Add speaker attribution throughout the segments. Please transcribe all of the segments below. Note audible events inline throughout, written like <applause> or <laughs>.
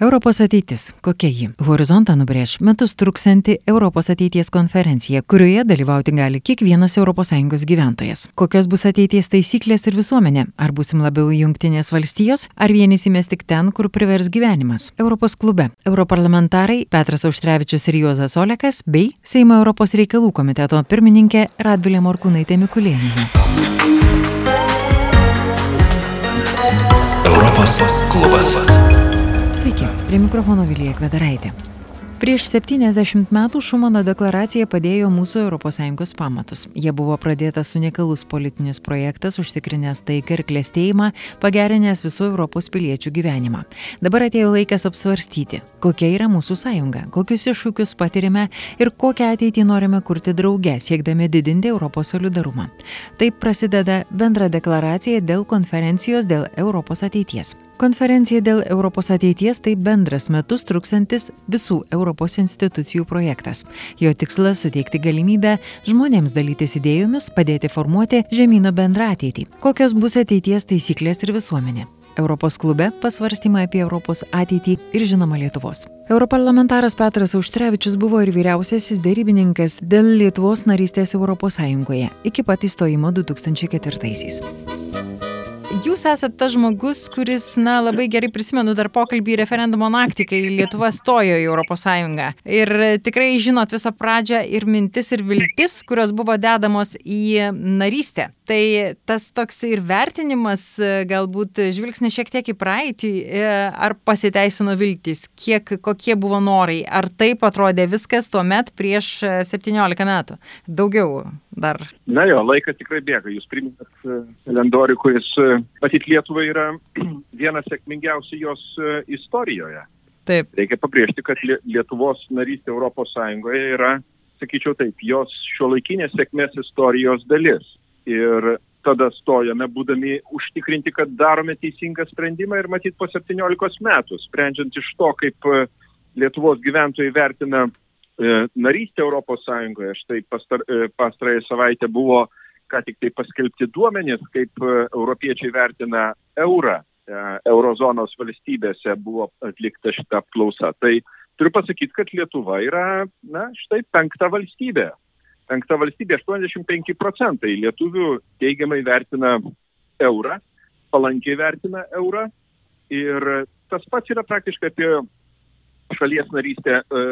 Speaker 1: Europos ateitis. Kokia ji? Horizontą nubrėž metus truksianti Europos ateities konferencija, kurioje dalyvauti gali kiekvienas ES gyventojas. Kokios bus ateities taisyklės ir visuomenė? Ar busim labiau jungtinės valstijos, ar vienysimės tik ten, kur privers gyvenimas? Europos klube. Europarlamentarai Petras Auštrevičius ir Juozas Olekas bei Seimo Europos reikalų komiteto pirmininkė Radvilė Morkūnaitė Mikulėnė. Europos klubas. Sveiki, prie mikrofono Vilija Kvedaraitė. Prieš 70 metų Šumano deklaracija padėjo mūsų ES pamatus. Jie buvo pradėtas unikalus politinis projektas, užtikrinęs taiką ir klėstėjimą, pagerinęs visų Europos piliečių gyvenimą. Dabar atėjo laikas apsvarstyti, kokia yra mūsų sąjunga, kokius iššūkius patirime ir kokią ateitį norime kurti drauge, siekdami didinti Europos solidarumą. Taip prasideda bendra deklaracija dėl konferencijos dėl Europos ateities. Konferencija dėl Europos ateities tai bendras metus truksantis visų Europos institucijų projektas. Jo tikslas - suteikti galimybę žmonėms dalytis idėjomis, padėti formuoti žemynų bendrą ateitį. Kokios bus ateities taisyklės ir visuomenė. Europos klube pasvarstymai apie Europos ateitį ir žinoma Lietuvos. Europarlamentaras Petras Auštrevičius buvo ir vyriausiasis dėrybininkas dėl Lietuvos narystės Europos Sąjungoje iki pat įstojimo 2004-aisiais jūs esat tas žmogus, kuris, na, labai gerai prisimenu dar pokalbį referendumo naktį, kai Lietuva stojo į Sąjungą. Ir tikrai žinot visą pradžią ir mintis ir viltis, kurios buvo dedamos į narystę. Tai tas toks ir vertinimas, galbūt žvilgsnis šiek tiek į praeitį, e, ar pasiteisino viltis, kiek, kokie buvo norai, ar taip atrodė viskas tuo met prieš 17 metų. Daugiau dar.
Speaker 2: Na jo, laikas tikrai bėga. Jūs priminat e, kalendorių, kuris e, matyt Lietuvai yra <clears throat> vienas sėkmingiausių jos e, istorijoje.
Speaker 1: Taip.
Speaker 2: Reikia pabrėžti, kad Lietuvos narystė Europos Sąjungoje yra, sakyčiau taip, jos šiuolaikinės sėkmės istorijos dalis. Ir tada stojame, būdami užtikrinti, kad darome teisingą sprendimą ir matyt po 17 metų, sprendžiant iš to, kaip Lietuvos gyventojai vertina narystė Europos Sąjungoje. Štai pastar, e, pastarąją savaitę buvo ką tik tai paskelbti duomenys, kaip e, europiečiai vertina eurą. Eurozonos valstybėse buvo atlikta šitą apklausą. Tai turiu pasakyti, kad Lietuva yra, na, štai penkta valstybė. Penkta valstybė, 85 procentai lietuvių teigiamai vertina eurą, palankiai vertina eurą. Ir tas pats yra praktiškai apie šalies narystę, e,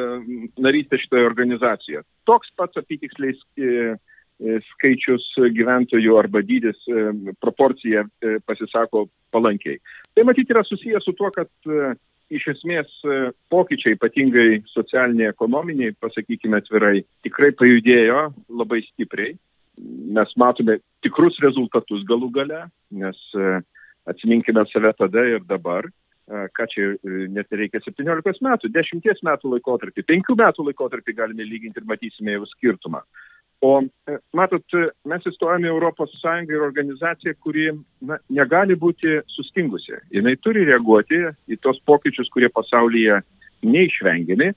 Speaker 2: narystę šitoje organizacijoje. Toks pats apytiksliai e, e, skaičius gyventojų arba dydis proporcija pasisako palankiai. Tai matyti yra susijęs su tuo, kad iš esmės pokyčiai, ypatingai socialiniai, ekonominiai, pasakykime atvirai, tikrai pajudėjo labai stipriai. Mes matome tikrus rezultatus galų gale, nes atsiminkime save tada ir dabar ką čia e, net reikia 17 metų, 10 metų laikotarpį, 5 metų laikotarpį galime lyginti ir matysime jau skirtumą. O e, matot, mes įstojame Europos Sąjungą ir organizaciją, kuri na, negali būti sustingusi. Jis turi reaguoti į tos pokyčius, kurie pasaulyje neišvengiami.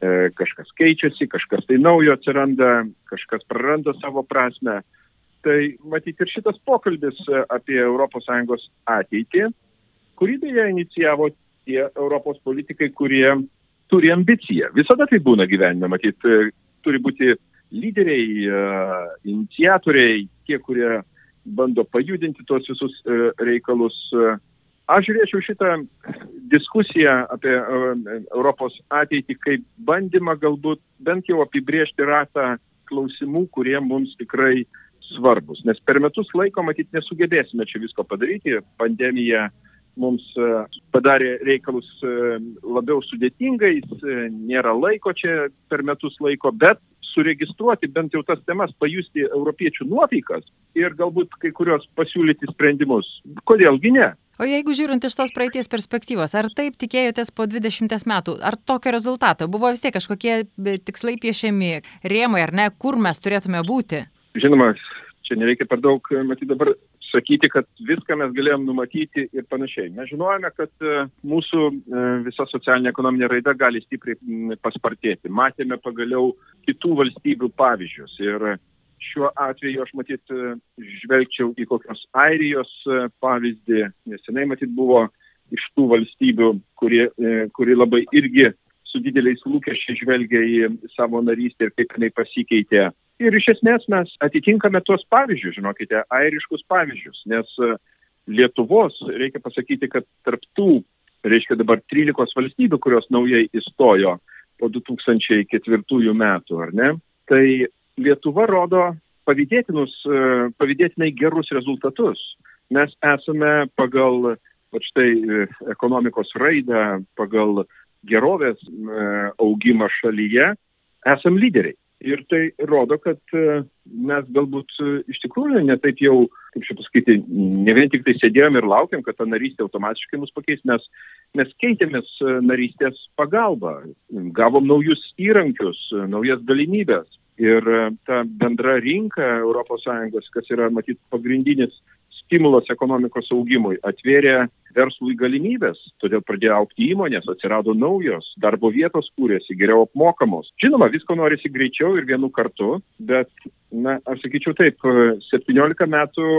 Speaker 2: E, kažkas keičiasi, kažkas tai naujo atsiranda, kažkas praranda savo prasme. Tai matyti ir šitas pokalbis apie ES ateitį kurį beje inicijavo tie Europos politikai, kurie turi ambiciją. Visada tai būna gyvenime, matyt, e, turi būti lyderiai, e, iniciatoriai, tie, kurie bando pajudinti tuos visus e, reikalus. Aš žiūrėčiau šitą diskusiją apie Europos ateitį kaip bandymą galbūt bent jau apibriežti ratą klausimų, kurie mums tikrai svarbus. Nes per metus laiko, matyt, nesugebėsime čia visko padaryti. Pandemija uh, mums e, padarė reikalus e, labiau sudėtingais, e, nėra laiko čia per metus laiko, bet suregistruoti bent jau tas temas, pajusti europiečių nuotaikas ir galbūt kai kurios pasiūlyti sprendimus. Kodėlgi ne?
Speaker 1: O jeigu žiūrint iš tos praeities perspektyvos, ar taip tikėjotės po 20 metų, ar tokio rezultato? Buvo vis tiek kažkokie tikslai piešiami, rėmai ar ne, kur mes turėtume būti?
Speaker 2: Žinoma, čia nereikia per daug, matyti dabar sakyti, kad viską mes galėjom numatyti ir panašiai. Mes žinojame, kad e, mūsų e, visa socialinė ekonominė raida gali stipriai paspartėti. Matėme pagaliau kitų valstybių pavyzdžius. Ir šiuo atveju aš matyt e, žvelgčiau į kokios Airijos pavyzdį, nes jinai matyt buvo iš tų valstybių, kuri, kuri labai irgi su dideliais lūkesčiais žvelgia į savo narystę ir kaip jinai pasikeitė. Ir iš esmės mes atitinkame tuos pavyzdžius, žinokite, airiškus pavyzdžius, nes Lietuvos, reikia pasakyti, kad tarptų, reiškia dabar 13 valstybių, kurios naujai įstojo po 2004 metų, ar ne, tai Lietuva rodo pavydėtinus, pavydėtinai gerus rezultatus. Mes esame pagal, va štai, ekonomikos raidą, pagal gerovės augimą šalyje, esam lyderiai. Ir tai rodo, kad mes galbūt iš tikrųjų netaip jau, kaip čia pasakyti, ne vien tik tai sėdėjom ir laukiam, kad ta narystė automatiškai mus pakeis, mes, mes keitėmės narystės pagalba, gavom naujus įrankius, naujas galimybės. Ir ta bendra rinka ES, kas yra, matyt, pagrindinis stimulas ekonomikos augimui, atvėrė verslui galimybės, todėl pradėjo aukti įmonės, atsirado naujos, darbo vietos kūrėsi, geriau apmokamos. Žinoma, visko norisi greičiau ir vienu kartu, bet, na, aš sakyčiau taip, 17 metų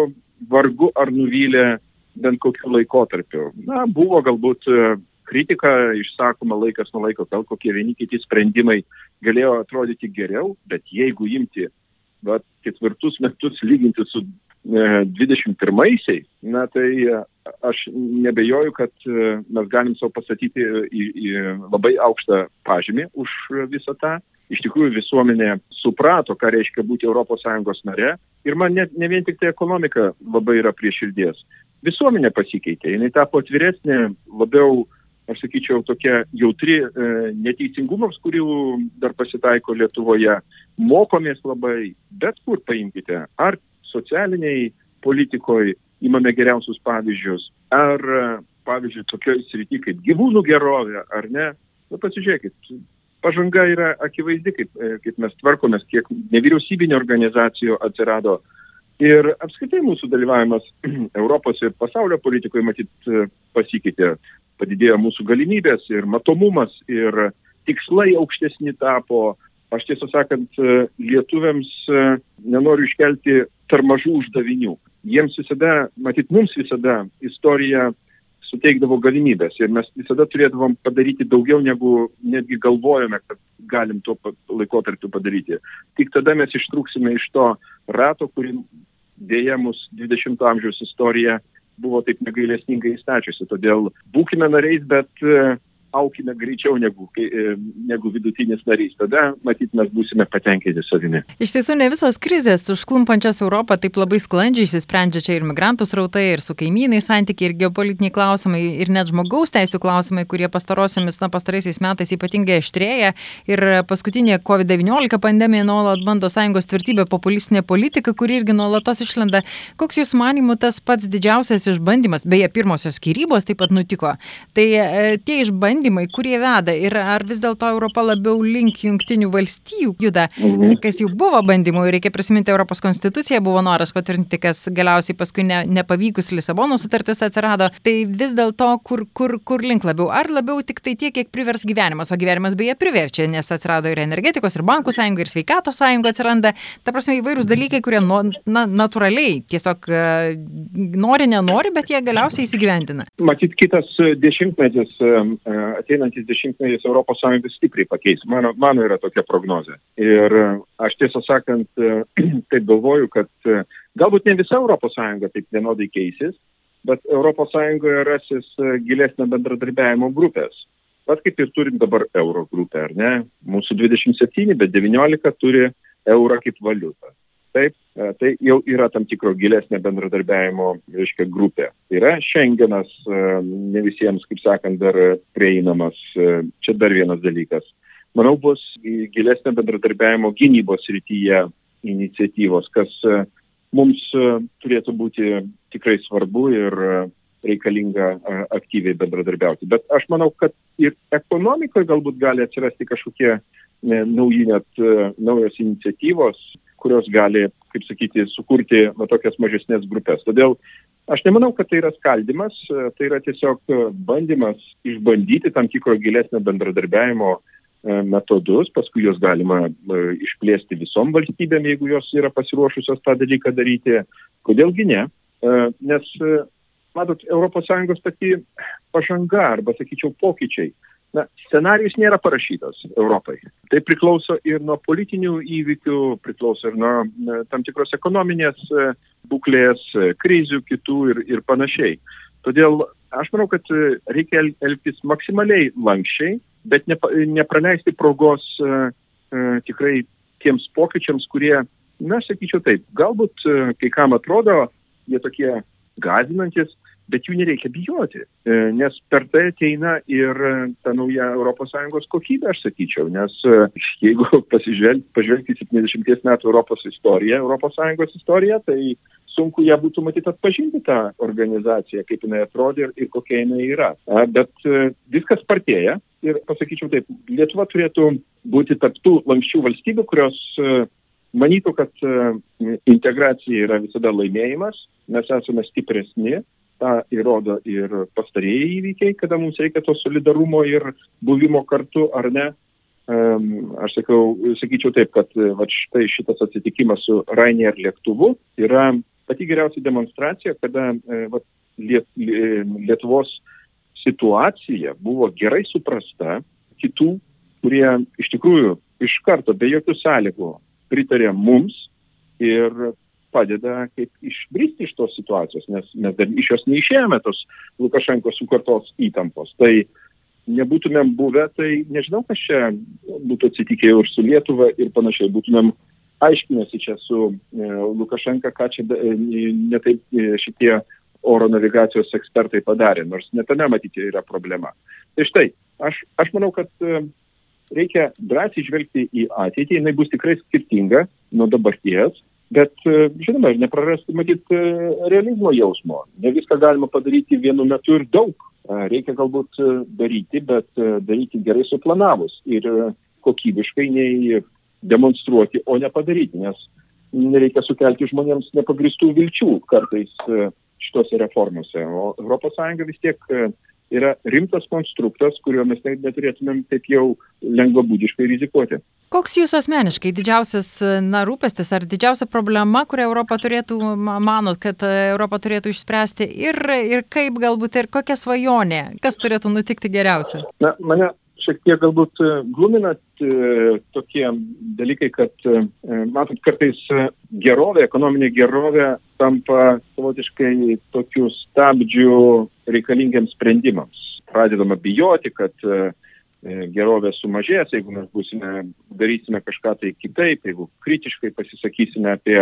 Speaker 2: vargu ar nuvylė bent kokiu laikotarpiu. Na, buvo galbūt kritika išsakoma laikas nuo laiko, gal kokie vieni kiti sprendimai galėjo atrodyti geriau, bet jeigu imti bet ketvirtus metus lyginti su 21-aisiais, na tai aš nebejoju, kad mes galim savo pastatyti į, į labai aukštą pažymį už visą tą. Iš tikrųjų visuomenė suprato, ką reiškia būti ES nare ir man net ne vien tik tai ekonomika labai yra prie širdies. Visuomenė pasikeitė, jinai tapo atviresnė, labiau aš sakyčiau, tokia jautri e, neteisingumams, kurių dar pasitaiko Lietuvoje. Mokomės labai, bet kur paimkite, ar socialiniai politikoje imame geriausius pavyzdžius, ar, pavyzdžiui, tokioj srity kaip gyvūnų gerovė, ar ne. Nu, pasižiūrėkit, pažanga yra akivaizdi, kaip, kaip mes tvarkomės, kiek nevyriausybinio organizacijų atsirado. Ir apskritai mūsų dalyvavimas <clears throat> Europos ir pasaulio politikoje matyt pasikeitė, padidėjo mūsų galimybės ir matomumas ir tikslai aukštesni tapo, aš tiesą sakant, lietuviams nenoriu iškelti per mažų uždavinių. Jiems visada, matyt, mums visada istorija suteikdavo galimybės ir mes visada turėdavom padaryti daugiau negu netgi galvojame, kad galim tuo laikotarpiu padaryti. Tik tada mes ištrūksime iš to rato, kurį dėja mus 20-ojo amžiaus istorija buvo taip negailestingai įstačiusi. Todėl būkime nariais, bet aukime greičiau negu, e, negu vidutinis narys. Tada, matyt, mes būsime patenkinti savimi.
Speaker 1: Iš tiesų, ne visos krizės užklumpančios Europą taip labai sklandžiai išsisprendžia čia ir migrantų srautai, ir su kaimynai santykiai, ir geopolitiniai klausimai, ir net žmogaus teisų klausimai, kurie pastarosiamis, na, pastaraisiais metais ypatingai aštrėja. Ir paskutinė COVID-19 pandemija nuolat bando sąjungos tvirtybę populistinė politika, kuri irgi nuolatos išlenda. Koks jūsų manimų tas pats didžiausias išbandymas, beje, pirmosios skirybos taip pat nutiko. Tai e, tie išbandymai bandymai, kurie veda ir ar vis dėlto Europa labiau link jungtinių valstijų juda, mhm. kas jau buvo bandymų, reikia prisiminti Europos konstituciją, buvo noras patvirtinti, kas galiausiai paskui ne, nepavykus Lisabono sutartis atsirado, tai vis dėlto kur, kur, kur link labiau, ar labiau tik tai tiek, kiek privers gyvenimas, o gyvenimas beje priverčia, nes atsirado ir energetikos, ir bankų sąjunga, ir sveikatos sąjunga atsiranda, ta prasme įvairūs dalykai, kurie na, natūraliai tiesiog uh, nori, nenori, bet jie galiausiai įsigyvendina.
Speaker 2: Matyt, kitas dešimtmetis ateinantis dešimtmetis Europos Sąjungą stipriai pakeis. Mano, mano yra tokia prognozė. Ir e, aš tiesą sakant, e, <clears throat> taip galvoju, kad e, galbūt ne visa Europos Sąjunga taip vienodai keisis, bet Europos Sąjungoje rasis gilesnio bendradarbiavimo grupės. Pat kaip ir turim dabar euro grupę, ar ne? Mūsų 27, bet 19 turi eurą kaip valiutą. Taip, e, tai jau yra tam tikro gilesnio bendradarbiavimo, reiškia, grupė. Yra Schengenas, e, ne visiems, kaip sakant, dar prieinamas. E, čia dar vienas dalykas. Manau, bus gilesnio bendradarbiavimo gynybos rytyje iniciatyvos, kas mums turėtų būti tikrai svarbu ir reikalinga aktyviai bendradarbiauti. Bet aš manau, kad ir ekonomikoje galbūt gali atsirasti kažkokie nauji net naujos iniciatyvos, kurios gali, kaip sakyti, sukurti va, tokias mažesnės grupės. Todėl aš nemanau, kad tai yra skaldimas, tai yra tiesiog bandymas išbandyti tam tikro gilesnio bendradarbiavimo e, metodus, paskui juos galima e, išplėsti visom valstybėm, jeigu jos yra pasiruošusios tą dalyką daryti. Kodėlgi ne? E, nes, matot, ES pati pažanga arba, sakyčiau, pokyčiai. Na, scenarius nėra parašytas Europai. Tai priklauso ir nuo politinių įvykių, priklauso ir nuo tam tikros ekonominės e, būklės, e, krizių kitų ir, ir panašiai. Todėl aš manau, kad e, reikia elgtis maksimaliai lankščiai, bet ne, nepraleisti progos uh, tikrai tiems pokyčiams, kurie, na, sakyčiau taip, galbūt kai kam atrodo, jie tokie gazinantis, bet jų nereikia bijoti, e, nes per tai ateina ir e, ta nauja ES kokybė, aš sakyčiau, nes e, jeigu <laughs> pažvelgti 70 metų Europos istoriją, ES istoriją, tai sunku ją būtų matyti atpažinti tą organizaciją, kaip jinai atrodė ir, ir kokia jinai yra. Bet viskas spartėja ir pasakyčiau taip, Lietuva turėtų būti tarptų lankščių valstybių, kurios manytų, kad integracija yra visada laimėjimas, mes esame stipresni, tą įrodo ir pastarėjai įvykiai, kada mums reikia to solidarumo ir buvimo kartu ar ne. Aš sakau, sakyčiau taip, kad va, štai šitas atsitikimas su Rainier lėktuvu yra pati geriausia demonstracija, kada e, va, Liet, Lietuvos situacija buvo gerai suprasta kitų, kurie iš tikrųjų iš karto be jokių sąlygų pritarė mums ir padeda kaip išbristi iš tos situacijos, nes mes dar iš jos neišėjome tos Lukašenkos sukurtos įtampos. Tai nebūtumėm buvę, tai nežinau, kas čia būtų atsitikę ir su Lietuva ir panašiai. Būtumėm aiškinasi čia su e, Lukašenka, ką čia e, netaip e, šitie oro navigacijos ekspertai padarė, nors netame matyti yra problema. Tai štai, aš, aš manau, kad reikia drąsiai žvelgti į ateitį, jinai bus tikrai skirtinga nuo dabarties Bet, e, žinoma, neprarasti, matyt, e, realizmo jausmo. Ne viską galima padaryti vienu metu ir daug. E, reikia galbūt daryti, bet daryti gerai suplanavus ir kokybiškai nei demonstruoti, o ne padaryti, nes nereikia sukelti žmonėms nepagristų vilčių kartais šitose reformose. O ES vis tiek yra rimtas konstruktas, kuriuo mes neturėtumėm taip jau lengvabūdiškai rizikuoti.
Speaker 1: Koks jūsų asmeniškai didžiausias na, rūpestis ar didžiausia problema, kurią Europą turėtų, manot, kad Europą turėtų išspręsti ir, ir kaip galbūt ir kokia svajonė, kas turėtų nutikti geriausia?
Speaker 2: Na, mane šiek tiek galbūt glumina tokie dalykai, kad, matot, kartais gerovė, ekonominė gerovė tampa savotiškai tokių stabdžių reikalingiams sprendimams. Pradedama bijoti, kad e, gerovė sumažės, jeigu mes būsime, darysime kažką tai kitaip, jeigu kritiškai pasisakysime apie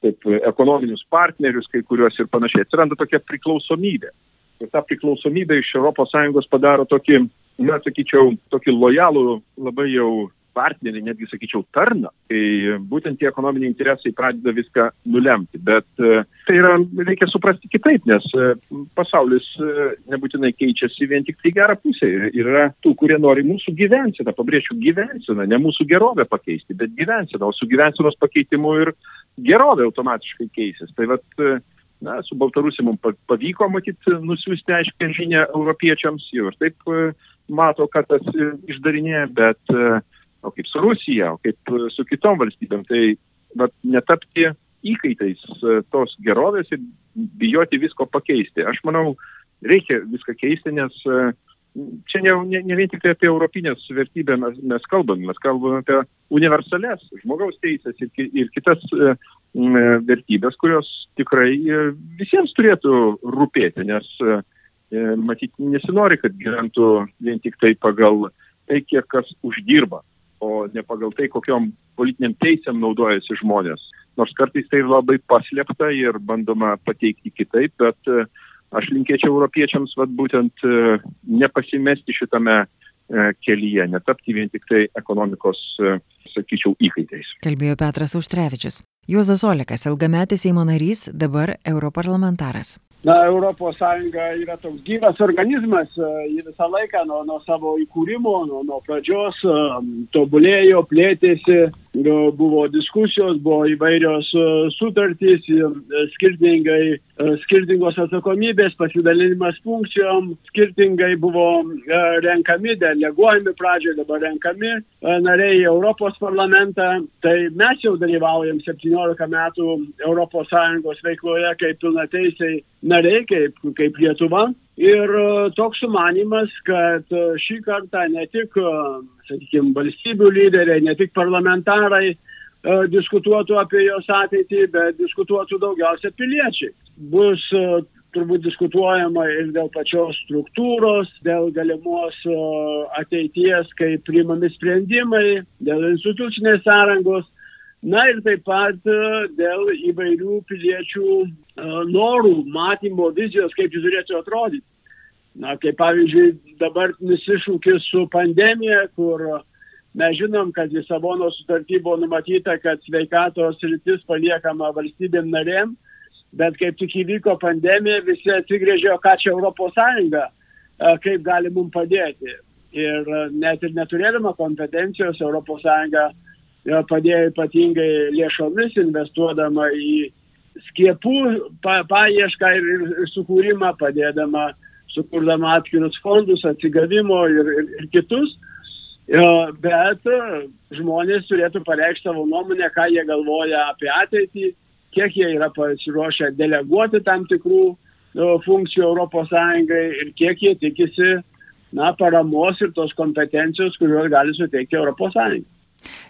Speaker 2: taip, ekonominius partnerius, kai kuriuos ir panašiai. Atsiranda tokia priklausomybė. Ir ta priklausomybė iš ES padaro tokį, na, sakyčiau, tokį lojalų, labai jau partnerį, netgi sakyčiau, tarną, kai būtent tie ekonominiai interesai pradeda viską nulemti. Bet e, tai yra, reikia suprasti kitaip, nes e, pasaulis e, nebūtinai keičiasi vien tik tai gerą pusę. Ir yra tų, kurie nori mūsų gyvenseną, pabrėšiu gyvenseną, ne mūsų gerovę pakeisti, bet gyvenseną, o su gyvensenos pakeitimu ir gerovė automatiškai keisis. Tai vat, na, su Baltarusija mums pavyko matyti nusiųsti aiškę žinę europiečiams, jau ir taip mato, kad tas išdarinėja, bet uh, o kaip su Rusija, o kaip e, su kitom valstybėm. Tai vat, netapti įkaitais e, tos gerovės ir bijoti visko pakeisti. Aš manau, reikia viską keisti, nes e, čia ne, ne, ne vien tik apie europinės vertybės mes, mes kalbame, mes kalbame apie universales žmogaus teisės ir, ir kitas vertybės, kurios tikrai visiems turėtų rūpėti, nes matyt, nesinori, kad gyventų vien tik tai pagal tai, kiek kas uždirba o ne pagal tai, kokiom politiniam teisėm naudojasi žmonės. Nors kartais tai labai paslėpta ir bandoma pateikti kitaip, bet e, aš linkėčiau europiečiams vat, būtent e, nepasimesti šitame e, kelyje, netapti vien tik tai ekonomikos, sakyčiau, įkaitais.
Speaker 1: Kalbėjo Petras Užtrevičius. Juozas Olekas, ilgametis Seimo narys, dabar europarlamentaras
Speaker 3: na europos sąjunga yra toks gyvas organizmas e, ji visą laiką nuo nuo savo įkūrimo nuo nuo pradžios e, tobulėjo plėtėsi buvo diskusijos buvo įvairios e, sutartys ir skirtingai skirtingos atsakomybės pasidalinimas funkcijom. Skirtingai buvo renkami deleguojami pradžioj dabar renkami nariai į europos parlamentą. Tai mes jau dalyvaujam septyniolika metų europos sąjungos veikloje kaip pilnateisiai nariai kaip kaip lietuva Ir toks sumanimas, kad šį kartą ne tik, sakykime, valstybių lyderiai, ne tik parlamentarai diskutuotų apie jos ateitį, bet diskutuotų daugiausia piliečiai. Bus turbūt diskutuojama ir dėl pačios struktūros, dėl galimos ateities, kai priimami sprendimai, dėl institucinės sąrangos, na ir taip pat dėl įvairių piliečių norų, matymo, vizijos, kaip jis turėtų atrodyti. Na, kaip pavyzdžiui, dabartinis iššūkis su pandemija, kur mes žinom, kad Lisabono sutarty buvo numatyta, kad sveikatos rytis paliekama valstybėm narėm, bet kaip tik įvyko pandemija, visi atsigrėžė, ką čia Europos Sąjunga, kaip gali mums padėti. Ir net ir neturėdama kompetencijos, Europos Sąjunga padėjo ypatingai lėšomis, investuodama į skiepų pa, paiešką ir, ir, ir sukūrimą, padėdama, sukurdama atskirus fondus, atsigavimo ir, ir, ir kitus. Bet žmonės turėtų pareikšti savo nuomonę, ką jie galvoja apie ateitį, kiek jie yra pasiruošę deleguoti tam tikrų funkcijų ES ir kiek jie tikisi na, paramos ir tos kompetencijos, kuriuos gali suteikti ES.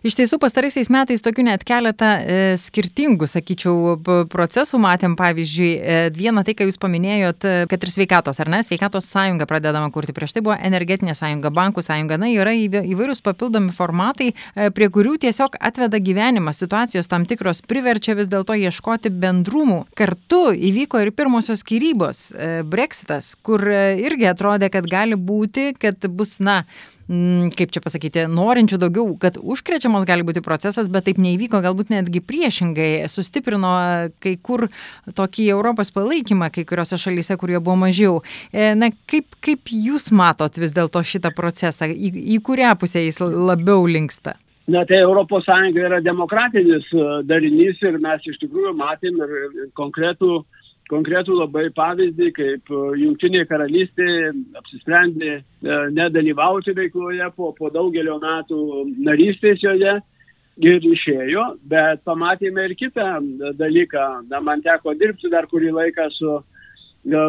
Speaker 1: Iš tiesų, pastaraisiais metais tokių net keletą e, skirtingų, sakyčiau, procesų matėm. Pavyzdžiui, e, vieną tai, ką jūs paminėjot, e, kad ir sveikatos, ar ne, sveikatos sąjunga pradedama kurti. Prieš tai buvo energetinė sąjunga, bankų sąjunga. Na, yra įvairūs papildomi formatai, prie kurių tiesiog atveda gyvenimas, situacijos tam tikros priverčia vis dėlto ieškoti bendrumų. Kartu įvyko ir pirmosios skirybos, e, Brexitas, kur irgi atrodė, kad gali būti, kad bus, na, kaip čia pasakyti, norinčių daugiau, kad užkrečiamas gali būti procesas, bet taip neįvyko, galbūt netgi priešingai sustiprino kai kur tokį Europos palaikymą, kai kuriuose šalyse, kur jo buvo mažiau. E, na, kaip, kaip jūs matot vis dėlto šitą procesą, į, į kurią pusę jis labiau linksta?
Speaker 3: Na tai ES yra demokratinis e, darinys ir mes iš tikrųjų matėm ir konkretų uh, konkretų labai pavyzdį, kaip e, Junktinė karalystė apsisprendė e, nedalyvauti veikloje po, po daugelio metų narystės joje ir išėjo, bet pamatėme ir kitą dalyką. Na, man teko dirbti dar kurį laiką su e,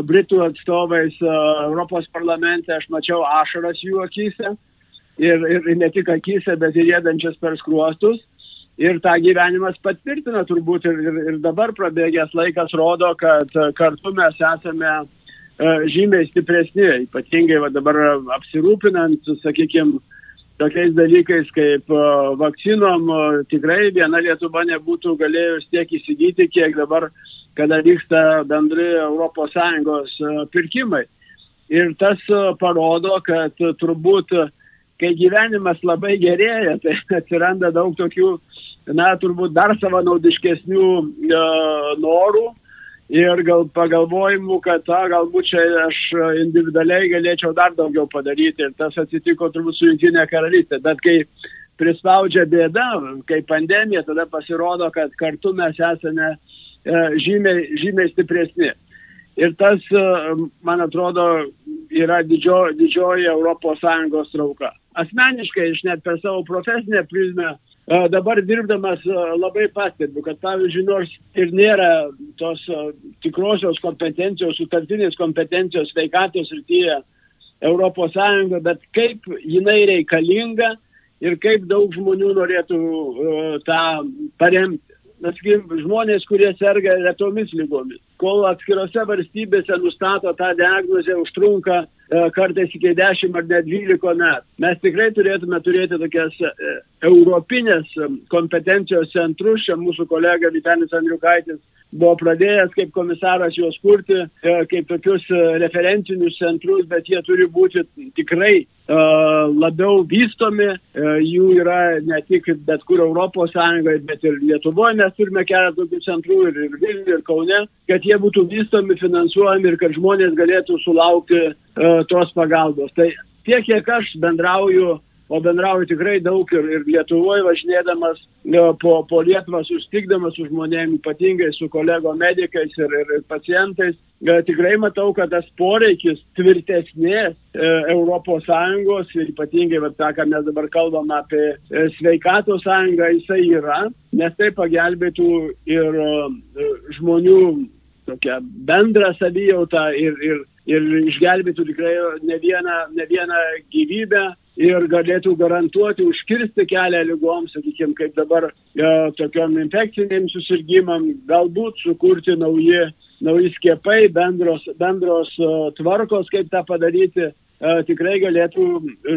Speaker 3: Britų atstovais Europos parlamente, aš mačiau ašaras jų akise ir, ir ne tik akise, bet ir jėdančias per skruostus. Ir tą gyvenimas patvirtina turbūt ir, ir, ir dabar prabėgęs laikas rodo, kad e, kartu mes esame e, žymiai stipresni, ypatingai va, dabar apsirūpinant, sakykime, tokiais dalykais kaip e, vakcinom, tikrai viena Lietuva nebūtų galėjus tiek įsigyti, kiek dabar, kada vyksta bendri ES pirkimai. Ir tas parodo, kad turbūt kai gyvenimas labai gerėja, tai <laughs> atsiranda daug tokių, na, turbūt dar savanaudiškesnių e, norų ir gal pagalvojimų, kad a, galbūt čia aš individualiai galėčiau dar daugiau padaryti ir tas atsitiko turbūt su Junktinė karalystė. Bet kai prispaudžia bėda, kai pandemija, tada pasirodo, kad kartu mes esame e, žymiai, žymiai stipresni. Ir tas, e, man atrodo, yra didžio, didžioji ES trauka asmeniškai, aš net per savo profesinę prizmę dabar dirbdamas labai pastebiu, kad pavyzdžiui, nors ir nėra tos tikrosios kompetencijos, sutartinės kompetencijos sveikatos rytyje Europos Sąjunga, bet kaip jinai reikalinga ir kaip daug žmonių norėtų tą paremti. Mes žmonės, kurie serga retomis lygomis, kol atskirose valstybėse nustato tą diagnozę, užtrunka kartais iki 10 ar net 12 metų. Mes tikrai turėtume turėti tokias e, europinės kompetencijos centrus. Čia mūsų kolega Vitalis Andriukaitis buvo pradėjęs kaip komisaras juos kurti, e, kaip tokius referencinius centrus, bet jie turi būti tikrai labiau vystomi. Jų yra ne tik bet kur Europos Sąjungoje, bet ir Lietuvoje mes turime keletą tokių centrų ir, ir Vilniuje, ir Kaune, kad jie būtų vystomi, finansuojami ir kad žmonės galėtų sulaukti tos pagalbos. Tai tiek, kiek aš bendrauju, o bendrauju tikrai daug ir, ir Lietuvoje važinėdamas po, po Lietuvą, sustikdamas su žmonėmis, ypatingai su kolego medikais ir, ir, ir pacientais, tikrai matau, kad tas poreikis tvirtesnės e, Sąjungos ir ypatingai, va, tą, ką mes dabar kalbam apie e, sveikatos sąjungą, jisai yra, nes tai pagelbėtų ir e, žmonių tokią bendrą savijautą ir, ir ir išgelbėtų tikrai ne vieną, ne vieną gyvybę ir galėtų garantuoti užkirsti kelią lygoms, sakykime, kaip dabar e, tokiam infekciniam susirgymam, galbūt sukurti nauji, nauji skiepai, bendros, bendros e, tvarkos, kaip tą padaryti. E, tikrai galėtų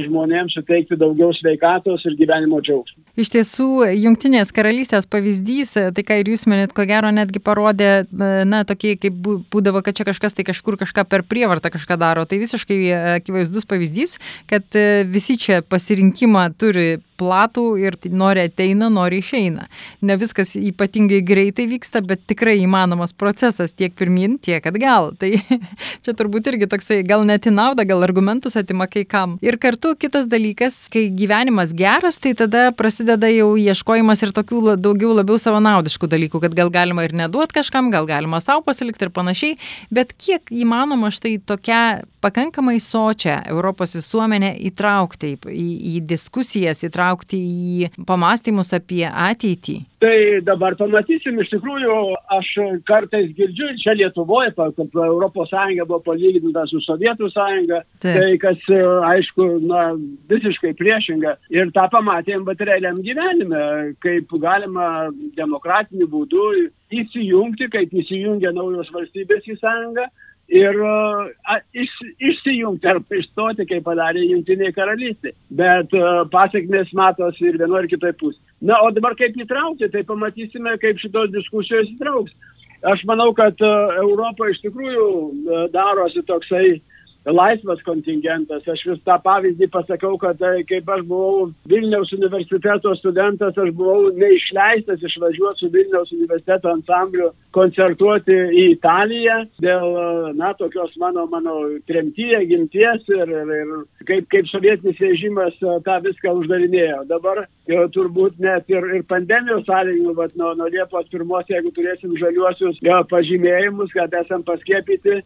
Speaker 3: žmonėms suteikti daugiau sveikatos ir gyvenimo džiaugsmo.
Speaker 1: Iš tiesų, Junktinės karalystės pavyzdys, e, tai ką ir jūs minėt, ko gero netgi parodė, e, na, tokie kaip būdavo, kad čia kažkas tai kažkur kažką per prievartą kažką daro. Tai visiškai akivaizdus pavyzdys, kad visi čia pasirinkimą turi platų ir nori ateina, nori išeina. Ne viskas ypatingai greitai vyksta, bet tikrai įmanomas procesas tiek pirmin, tiek atgal. <laughs> Tai čia turbūt irgi toksai gal net į naudą, gal argumentus atima kai kam. Ir kartu kitas dalykas, kai gyvenimas geras, tai tada prasideda jau ieškojimas ir tokių daugiau labiau savanaudiškų dalykų, kad gal galima ir neduot kažkam, gal galima savo pasilikti ir panašiai, bet kiek įmanoma štai tokia pakankamai sočią Europos visuomenę įtraukti į, į diskusijas, įtraukti į pamastymus apie ateitį?
Speaker 3: Tai dabar pamatysim, iš tikrųjų, aš kartais girdžiu, čia Lietuvoje, kad Europos Sąjunga buvo palyginta su Sovietų Sąjunga, Taip. Tai kas, aišku, na, visiškai priešinga. Ir tą pamatėm, bet realiam gyvenime, kaip galima demokratiniu būdu įsijungti, kaip įsijungia naujos valstybės į sąjungą ir a, iš, išsijungti ar išstoti, kaip padarė Junktinė karalystė. Bet a, pasiekmes matosi ir vienoje ir kitoje pusėje. Na, o dabar kaip įtraukti, tai pamatysime, kaip šitos diskusijos įtrauks. Aš manau, kad a, Europa iš tikrųjų a, darosi toksai laisvas kontingentas. Aš vis tą pavyzdį pasakau, kad e, kaip aš buvau Vilniaus universiteto studentas, aš buvau neišleistas išvažiuoti su Vilniaus universiteto ansambliu koncertuoti į Italiją dėl, e, na, tokios mano, mano tremtyje, gimties ir, ir, ir kaip, kaip sovietinis režimas e, tą viską uždarinėjo. Dabar jau turbūt net ir, ir pandemijos sąlygų, bet nuo, nuo Liepos pirmos, jeigu turėsim žaliuosius jo, pažymėjimus, kad esam paskėpyti,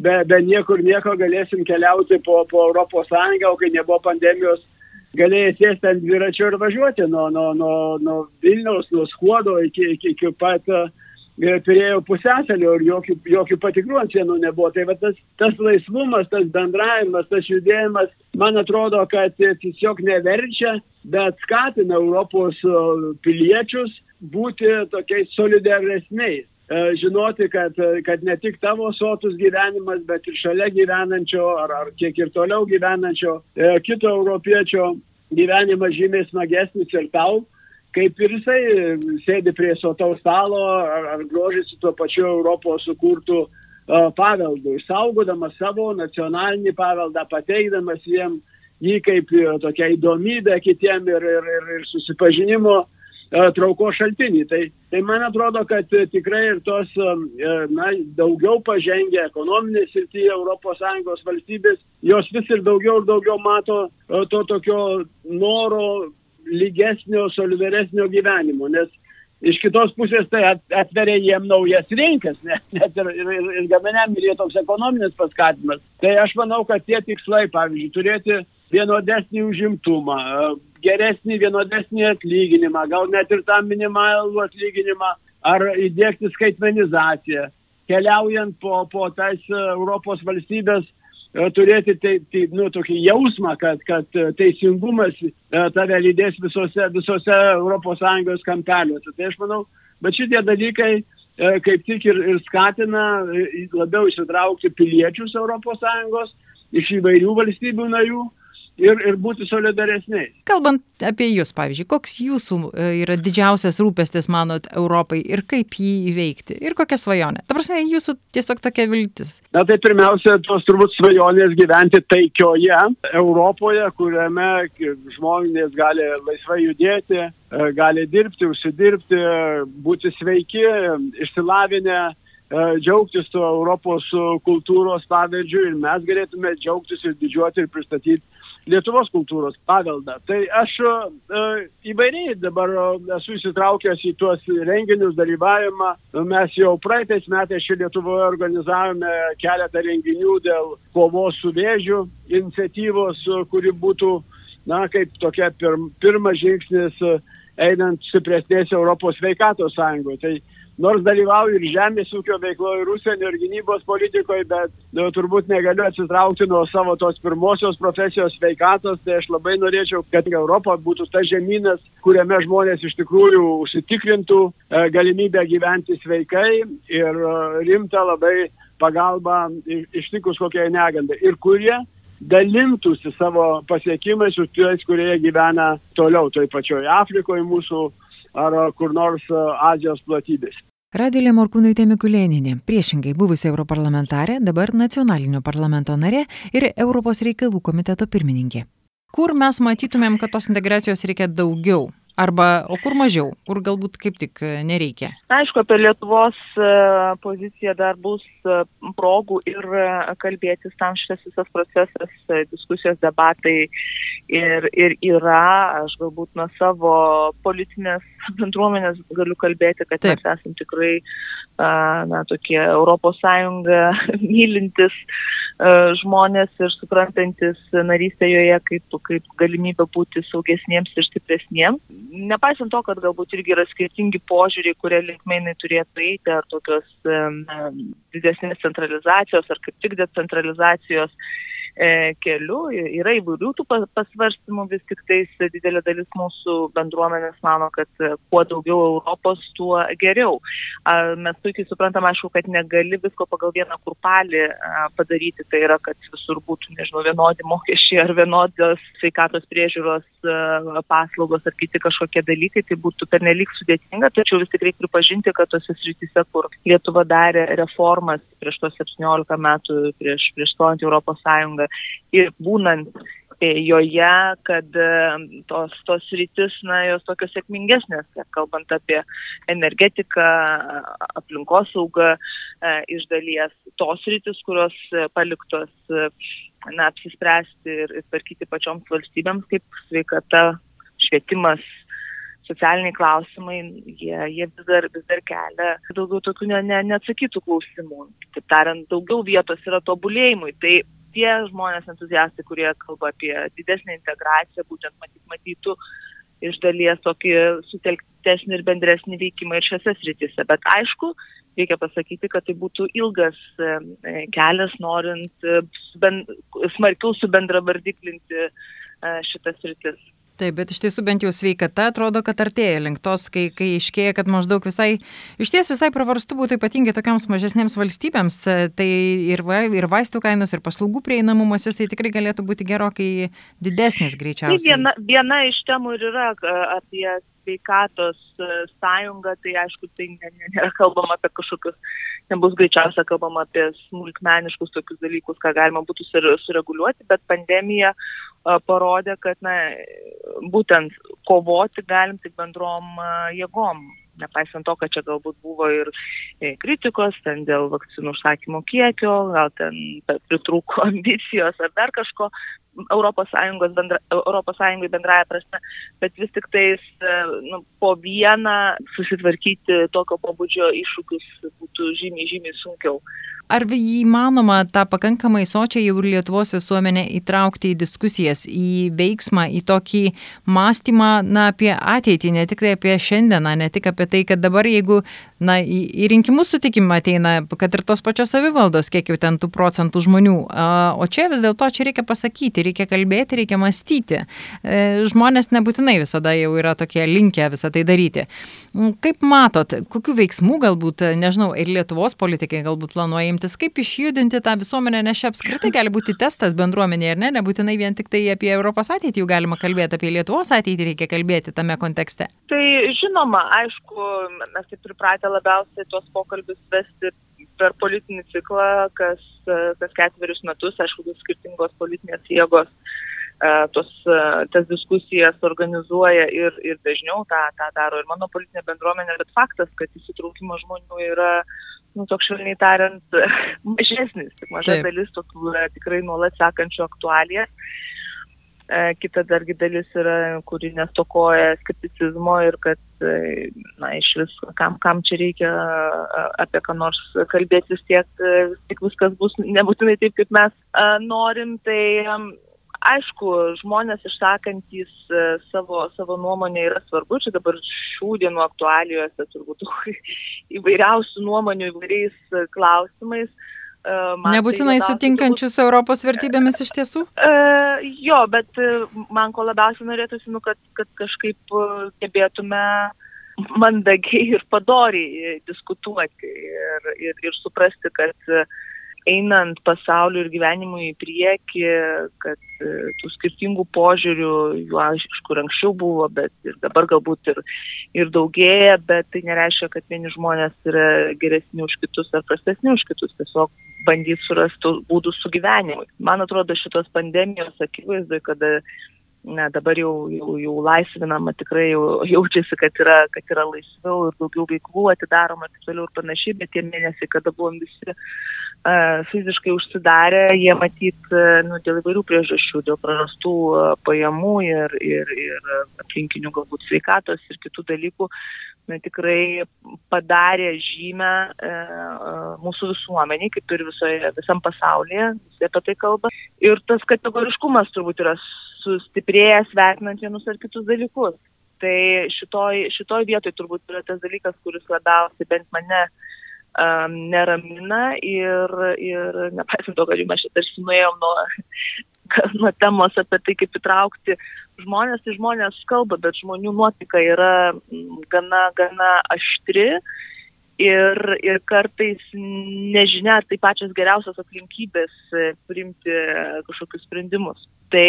Speaker 3: be, be niekur nieko galėsim keliauti po, po Europos Sąjungą, o kai nebuvo pandemijos, galėjai sėsti ant dviračio ir važiuoti nuo, nuo, nuo, nuo Vilniaus, nuo Skuodo iki, iki, iki pat uh, turėjau pusęsalio ir jokių, jokių patikrų ant sienų nebuvo. Tai va, tas, tas laisvumas, tas bendravimas, tas judėjimas, man atrodo, kad tiesiog neverčia, bet skatina Europos piliečius būti tokiais solidaresniais. E, žinoti, kad, kad ne tik tavo sotus gyvenimas, bet ir šalia gyvenančio ar, ar kiek ir toliau gyvenančio e, kito europiečio gyvenimas žymiai smagesnis ir tau, kaip ir jisai sėdi prie sotaus stalo ar, ar grožisi tuo pačiu Europos sukurtų paveldų, išsaugodamas savo nacionalinį paveldą, pateikdamas jiem jį kaip tokia įdomybė kitiem ir, ir, ir, ir susipažinimo E, traukos šaltinį. Tai, tai man atrodo, kad tikrai ir tos e, na, daugiau pažengę ekonominės srityje ES valstybės, jos vis ir daugiau ir daugiau mato e, to tokio noro lygesnio, solidaresnio gyvenimo, nes iš kitos pusės tai atveria jiem naujas rinkas, net, net ir, ir, ir, ir gaminiam ir toks ekonominis paskatimas. Tai aš manau, kad tie tikslai, pavyzdžiui, turėti vienodesnį užimtumą, geresnį, vienodesnį atlyginimą, gal net ir tą minimalų atlyginimą, ar įdėkti skaitmenizaciją, keliaujant po, po tais e, Europos valstybės e, turėti tai, tai, nu, tokį jausmą, kad, kad e, teisingumas tave lydės visose, visose ES kampeliuose. Tai aš manau, bet šitie dalykai kaip tik ir, ir skatina labiau įsitraukti piliečius ES iš įvairių valstybių narių ir, ir būti solidaresniais.
Speaker 1: Kalbant apie Jūs, pavyzdžiui, koks Jūsų e, yra didžiausias rūpestis, manot, Europai ir kaip jį įveikti ir kokia svajonė? Ta prasme, Jūsų tiesiog tokia viltis.
Speaker 3: Na tai pirmiausia, tos turbūt svajonės gyventi taikioje Europoje, kuriame žmonės gali laisvai judėti, e, gali dirbti, užsidirbti, būti sveiki, išsilavinę e, džiaugtis tuo Europos kultūros pavyzdžiu ir mes galėtume džiaugtis ir didžiuoti ir pristatyti Lietuvos kultūros paveldą. Tai aš e, įvairiai dabar e, esu įsitraukęs į tuos renginius dalyvavimą. Mes jau praeitais metais čia Lietuvoje organizavome keletą renginių dėl kovos su vėžiu iniciatyvos, kuri būtų, na, kaip tokia pir, pirmas žingsnis einant stipresnės Europos sveikatos sąjungoje. Tai nors dalyvauju ir žemės ūkio veikloje, ir užsienio, ir gynybos politikoje, bet nu, turbūt negaliu atsitraukti nuo savo tos pirmosios profesijos veikatos, tai aš labai norėčiau, kad Europa būtų ta žemynas, kuriame žmonės iš tikrųjų užsitikrintų e, galimybę gyventi sveikai ir e, rimtą labai pagalbą ištikus kokiai negandai. Ir kurie dalintųsi savo pasiekimais su tais, kurie gyvena toliau, toj pačioj Afrikoje mūsų ar kur nors e, Azijos platybės.
Speaker 1: Radvilė Morkūnaitė Mikulėninė, priešingai buvusi europarlamentarė, dabar nacionalinio parlamento narė ir Europos reikalų komiteto pirmininkė. Kur mes matytumėm, kad tos integracijos reikia daugiau? Arba, o kur mažiau, kur galbūt kaip tik e, nereikia?
Speaker 4: Aišku, apie Lietuvos e, poziciją dar bus progų ir kalbėtis tam šitas visas procesas, diskusijos, debatai ir, ir yra, aš galbūt nuo savo politinės <laughs> bendruomenės galiu kalbėti, kad Taip. mes esame tikrai, na, tokie Europos Sąjungą <laughs> mylintis žmonės ir suprantantis narystę joje kaip, kaip galimybę būti saugesniems ir stipresniems nepaisant to, kad galbūt irgi yra skirtingi požiūriai, kurie linkmei jinai turėtų eiti, ar tokios um, didesnės centralizacijos, ar kaip tik decentralizacijos, keliu. Yra įvairių tų pasvarstymų, vis tik tais didelė dalis mūsų bendruomenės mano, kad e, kuo daugiau Europos, tuo geriau. Mes puikiai suprantam, aišku, kad negali visko pagal vieną kurpalį padaryti, tai yra, kad visur būtų, nežinau, vienodi mokesčiai ar vienodos sveikatos priežiūros paslaugos ar kiti kažkokie dalykai, tai būtų pernelyg sudėtinga, tačiau vis tik reikia pripažinti, kad tose srityse, kur Lietuva darė reformas prieš tos 17 metų, prieš, prieš stojant Europos Sąjungą, ir būnant joje, kad e, tos, tos rytis, na, jos tokios sėkmingesnės, kalbant apie energetiką, aplinkosaugą e, iš dalies, tos rytis, kurios paliktos, e, na, apsispręsti ir, ir tvarkyti pačioms valstybėms, kaip sveikata, švietimas, socialiniai klausimai, jie, jie vis, dar, vis dar kelia daugiau tokių ne, ne, neatsakytų klausimų. Taip tariant, daugiau vietos yra tobulėjimui. Tai tie žmonės entuziastai, kurie kalba apie didesnę integraciją, būtent matyt, matytų iš dalies tokį sutelktesnį ir bendresnį veikimą ir šiose sritise. Bet aišku, reikia pasakyti, kad tai būtų ilgas kelias, norint e, smarkiau subendravardiklinti e, šitas sritis.
Speaker 1: Taip, bet iš tiesų bent jau sveikata atrodo, kad artėja link tos, kai, kai iškėja, kad maždaug visai, iš ties visai pravarstu būtų ypatingai tokiams mažesnėms valstybėms, tai ir, va, ir vaistų kainos, ir paslaugų prieinamumas, jisai tikrai galėtų būti gerokai didesnis greičiausiai.
Speaker 4: Tai viena, viena iš temų ir yra apie sveikatos sąjungą, tai aišku, tai nėra kalbama apie kažkokius, nebus greičiausia kalbama apie smulkmeniškus tokius dalykus, ką galima būtų sureguliuoti, bet pandemija parodė, kad na, būtent kovoti galim tik bendrom jėgom. Nepaisant to, kad čia galbūt buvo ir e, kritikos ten dėl vakcinų užsakymo kiekio, gal ten pritrūko <laughs> ambicijos ar dar kažko, Europos, bendra, Europos Sąjungai bendraja prasme, bet vis tik tais e, nu, po vieną susitvarkyti tokio pobūdžio iššūkius būtų žymiai, žymiai sunkiau.
Speaker 1: Ar įmanoma tą pakankamai sočią jau Lietuvos visuomenę įtraukti į diskusijas, į veiksmą, į tokį mąstymą na, apie ateitį, ne tik tai apie šiandieną, ne tik apie tai, kad dabar jeigu na, į, į rinkimus sutikimą ateina, kad ir tos pačios savivaldos, kiek jau ten tų procentų žmonių, o čia vis dėlto čia reikia pasakyti, reikia kalbėti, reikia mąstyti. E, žmonės nebūtinai visada jau yra tokie linkę visą tai daryti. Kaip matot, kokiu veiksmu galbūt, nežinau, ir Lietuvos politikai galbūt planuoja imtis, kaip išjudinti tą visuomenę, nes čia apskritai gali būti testas bendruomenėje, ar ne, nebūtinai vien tik tai apie Europos ateitį jau galima kalbėti, apie Lietuvos ateitį reikia kalbėti tame kontekste.
Speaker 4: Tai žinoma, aišku, mes taip pripratę labiausiai tuos pokalbius vesti per politinį ciklą, kas, kas ketverius metus, aišku, skirtingos politinės jėgos tos, tas diskusijas organizuoja ir, ir dažniau tą, tą daro ir mano politinė bendruomenė, bet faktas, kad įsitraukimo žmonių yra nu, toks švelniai tariant, <laughs> mažesnis, tik maža Taip. dalis tokių tikrai nuolat sekančių aktualiją. E, kita dargi dalis yra, kuri nestokoja skepticizmo ir kad, e, na, iš vis, kam, kam čia reikia apie ką nors kalbėti, vis tiek, vis tiek viskas bus nebūtinai taip, kaip mes norim, tai aišku, žmonės išsakantys e, savo, savo nuomonę yra svarbu, čia dabar šių dienų aktualijuose turbūt <laughs> įvairiausių nuomonių įvairiais e, klausimais.
Speaker 1: E, man Nebūtinai tai sutinkančius turbūt... Europos vertybėmis iš tiesų?
Speaker 4: Uh, jo, bet man ko labiausiai norėtųsi, nu, kad, kad kažkaip gebėtume mandagiai ir padoriai diskutuoti ir, ir, ir suprasti, kad einant pasauliu ir gyvenimu į priekį, kad e, tų skirtingų požiūrių, jų aišku, anksčiau buvo, bet ir dabar galbūt ir, ir daugėja, bet tai nereiškia, kad vieni žmonės yra geresni už kitus ar prastesni už kitus, tiesiog bandys surasti būdus sugyvenimui. Man atrodo, šitos pandemijos akivaizdoje, kada na, dabar jau, jau, jau laisvinama, tikrai jau jaučiasi, kad yra, kad yra laisviau ir daugiau veiklų atidaroma ir taip toliau ir panašiai, bet tie mėnesiai, kada buvom visi uh, fiziškai užsidarę, jie matyt, uh, nu, dėl įvairių priežasčių, dėl prarastų uh, pajamų ir, ir, ir aplinkinių galbūt sveikatos ir kitų dalykų, na, tikrai padarė žymę e, mūsų visuomeniai, kaip ir visoje, visam pasaulyje, visi apie tai kalba. Ir tas kategoriškumas turbūt yra sustiprėjęs vertinant vienus ar kitus dalykus. Tai šitoj, šitoj vietoj turbūt yra tas dalykas, kuris labiausiai bent mane um, neramina ir, ir nepaisant to, kad jau mes čia tarsi nuėjom nuo, <laughs> nuo temos apie tai, kaip įtraukti žmonės, tai žmonės kalba, bet žmonių nuotaika yra gana, gana aštri ir, ir kartais nežinia, tai pačios geriausios aplinkybės e, priimti kažkokius sprendimus. Tai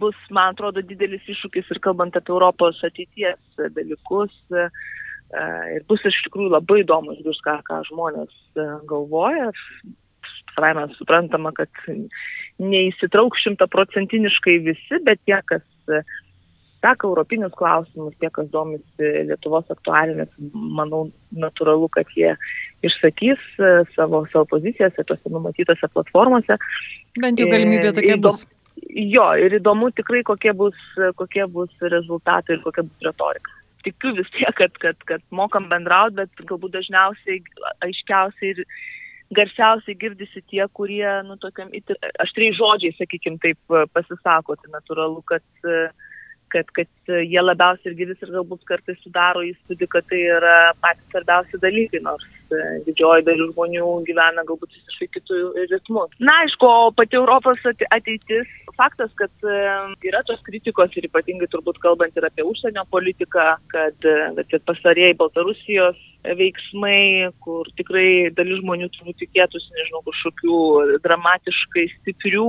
Speaker 4: bus, man atrodo, didelis iššūkis ir kalbant apie Europos ateities dalykus. E, ir bus iš tikrųjų labai įdomu išgirsti, ką, ką žmonės e, galvoja. Savaime suprantama, kad neįsitrauk šimtaprocentiniškai visi, bet tie, kas seka europinius klausimus, tie, kas domisi Lietuvos aktualinės, manau, natūralu, kad jie išsakys e, savo, savo pozicijas tose numatytose platformose.
Speaker 1: Bent jau galimybė tokia bus.
Speaker 4: Jo, ir įdomu tikrai, kokie bus, kokie bus rezultatai ir kokia bus retorika. Tikiu vis tiek, kad, kad, kad mokam bendrauti, bet galbūt dažniausiai, aiškiausiai ir garsiausiai girdisi tie, kurie, nu, tokiam, aštriai žodžiai, sakykim, taip pasisako. Tai natūralu, kad kad, kad jie labiausiai ir girdis ir galbūt kartais sudaro įspūdį, kad tai yra patys svarbiausi dalykai, nors didžioji dalis žmonių gyvena galbūt visiškai kitų ritmų. Na, aišku, pati Europos ateitis, faktas, kad e, yra tos kritikos ir ypatingai turbūt kalbant ir apie užsienio politiką, kad, e, kad pasarėjai Baltarusijos veiksmai, kur tikrai dalis žmonių turbūt tikėtųsi, nežinau, kažkokių dramatiškai stiprių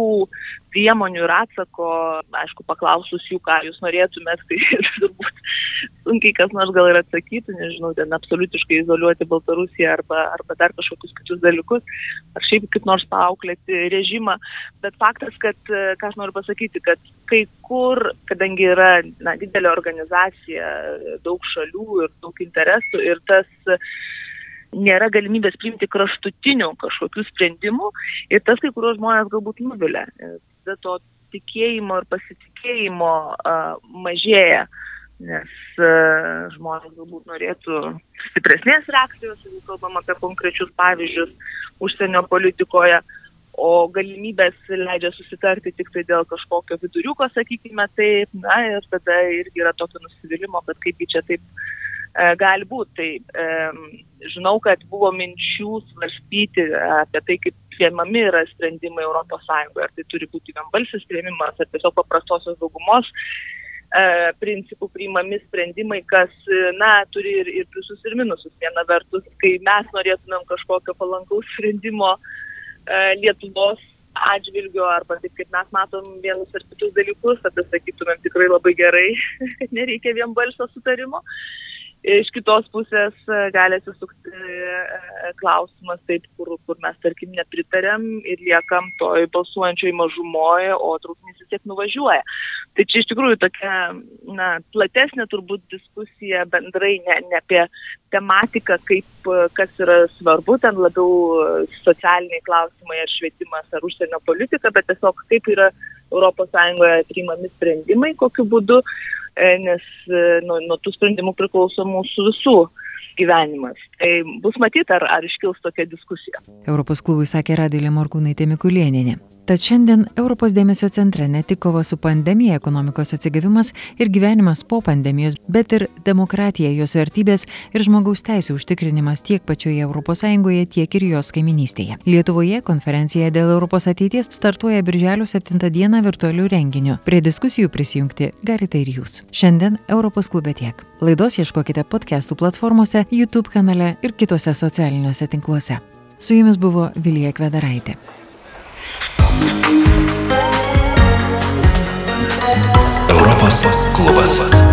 Speaker 4: priemonių ir atsako, aišku, paklausus jų, ką jūs norėtumėt, tai <laughs> turbūt sunkiai kas nors gal ir atsakytų, nežinau, ten absoliutiškai izoliuoti Baltarusiją arba, arba dar kažkokius kitus dalykus, ar šiaip kaip nors paauklėti režimą, bet faktas, kad, ką aš noriu pasakyti, kad kai kur, kadangi yra na, didelė organizacija, daug šalių ir daug interesų ir tas nėra galimybės priimti kraštutinių kažkokių sprendimų ir tas kai kurios žmonės galbūt nuvilia. Tada to tikėjimo ir pasitikėjimo uh, mažėja, nes uh, žmonės galbūt norėtų stipresnės reakcijos, jeigu kalbam apie konkrečius pavyzdžius užsienio politikoje, o galimybės leidžia susitarti tik tai dėl kažkokio viduriuko, sakykime taip, na ir tada irgi yra tokio nusivylimo, kad kaipgi čia taip E, gali būti. Tai e, žinau, kad buvo minčių svarstyti apie tai, kaip priemami yra sprendimai ES, ar tai turi būti vienbalsis prieimimas, ar tiesiog paprastosios daugumos e, principų priimami sprendimai, kas, na, turi ir, ir pliusus ir minusus. Viena vertus, kai mes norėtumėm kažkokio palankaus sprendimo e, Lietuvos atžvilgiu arba taip kaip mes matom vienus ar kitus dalykus, tada sakytumėm tikrai labai gerai, <laughs> nereikia vienbalsio sutarimo. Iš kitos pusės e, gali atsisukti e, klausimas taip, kur, kur mes, tarkim, nepritarėm ir liekam toj balsuojančioj mažumoje, o traukinys vis tiek nuvažiuoja. Tai čia iš tikrųjų tokia na, platesnė turbūt diskusija bendrai ne, ne apie tematiką, kaip, kas yra svarbu, ten labiau socialiniai klausimai ar švietimas ar užsienio politika, bet tiesiog kaip yra ES priimami sprendimai, kokiu būdu E, nes e, nuo, nuo tų sprendimų priklauso mūsų visų gyvenimas. Tai bus matyti, ar, ar iškils tokia diskusija.
Speaker 1: Europos klubui sakė Radilė Morkūnaitė Mikulėninė. Tad šiandien Europos dėmesio centre ne tik kova su pandemija, ekonomikos atsigavimas ir gyvenimas po pandemijos, bet ir demokratija, jos vertybės ir žmogaus teisų užtikrinimas tiek pačioje ES, tiek ir jos kaiminystėje. Lietuvoje konferencija dėl Europos ateities startuoja birželio 7 dieną virtualių renginių. Prie diskusijų prisijungti galite ir jūs. Šiandien Europos klube tiek. Laidos ieškokite podcastų platformose, YouTube kanale ir kitose socialiniuose tinkluose. Su jumis buvo Vilija Kvedaraitė.
Speaker 5: Europos klubas.